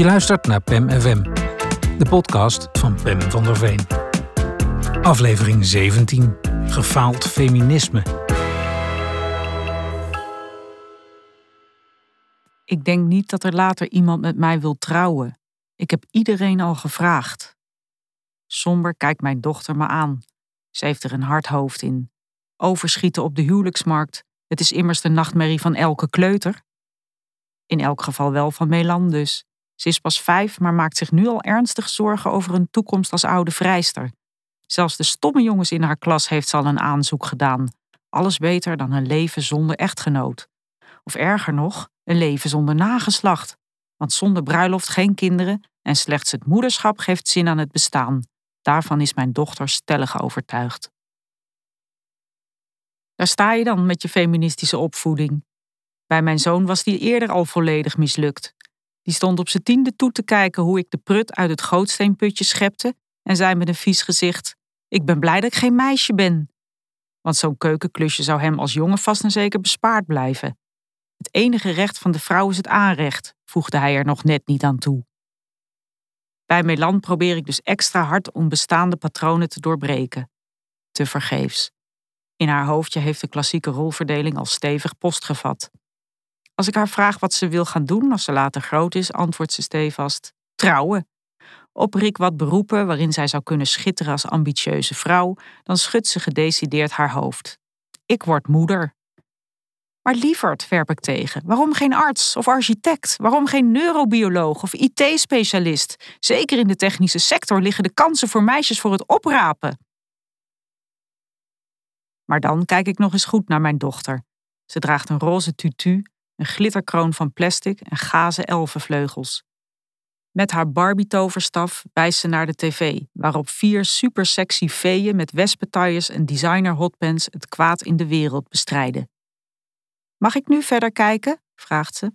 Je luistert naar PEM FM, de podcast van Pem van der Veen. Aflevering 17: Gefaald feminisme. Ik denk niet dat er later iemand met mij wil trouwen. Ik heb iedereen al gevraagd. Somber kijkt mijn dochter me aan. Ze heeft er een hard hoofd in. Overschieten op de huwelijksmarkt. Het is immers de nachtmerrie van elke kleuter. In elk geval wel van Melan dus. Ze is pas vijf, maar maakt zich nu al ernstig zorgen over een toekomst als oude vrijster. Zelfs de stomme jongens in haar klas heeft ze al een aanzoek gedaan. Alles beter dan een leven zonder echtgenoot. Of erger nog, een leven zonder nageslacht. Want zonder bruiloft geen kinderen en slechts het moederschap geeft zin aan het bestaan. Daarvan is mijn dochter stellig overtuigd. Daar sta je dan met je feministische opvoeding. Bij mijn zoon was die eerder al volledig mislukt. Die stond op zijn tiende toe te kijken hoe ik de prut uit het gootsteenputje schepte en zei met een vies gezicht: Ik ben blij dat ik geen meisje ben. Want zo'n keukenklusje zou hem als jongen vast en zeker bespaard blijven. Het enige recht van de vrouw is het aanrecht, voegde hij er nog net niet aan toe. Bij Melan probeer ik dus extra hard om bestaande patronen te doorbreken. Te vergeefs. In haar hoofdje heeft de klassieke rolverdeling al stevig postgevat. Als ik haar vraag wat ze wil gaan doen als ze later groot is, antwoordt ze stevast: trouwen. Opper ik wat beroepen waarin zij zou kunnen schitteren als ambitieuze vrouw, dan schudt ze gedecideerd haar hoofd. Ik word moeder. Maar lieverd, werp ik tegen. Waarom geen arts of architect? Waarom geen neurobioloog of IT-specialist? Zeker in de technische sector liggen de kansen voor meisjes voor het oprapen. Maar dan kijk ik nog eens goed naar mijn dochter. Ze draagt een roze tutu, een glitterkroon van plastic en gazen elfenvleugels. Met haar Barbie-toverstaf wijst ze naar de tv, waarop vier supersexy feeën met wespentailles en designer hotpants het kwaad in de wereld bestrijden. Mag ik nu verder kijken? vraagt ze.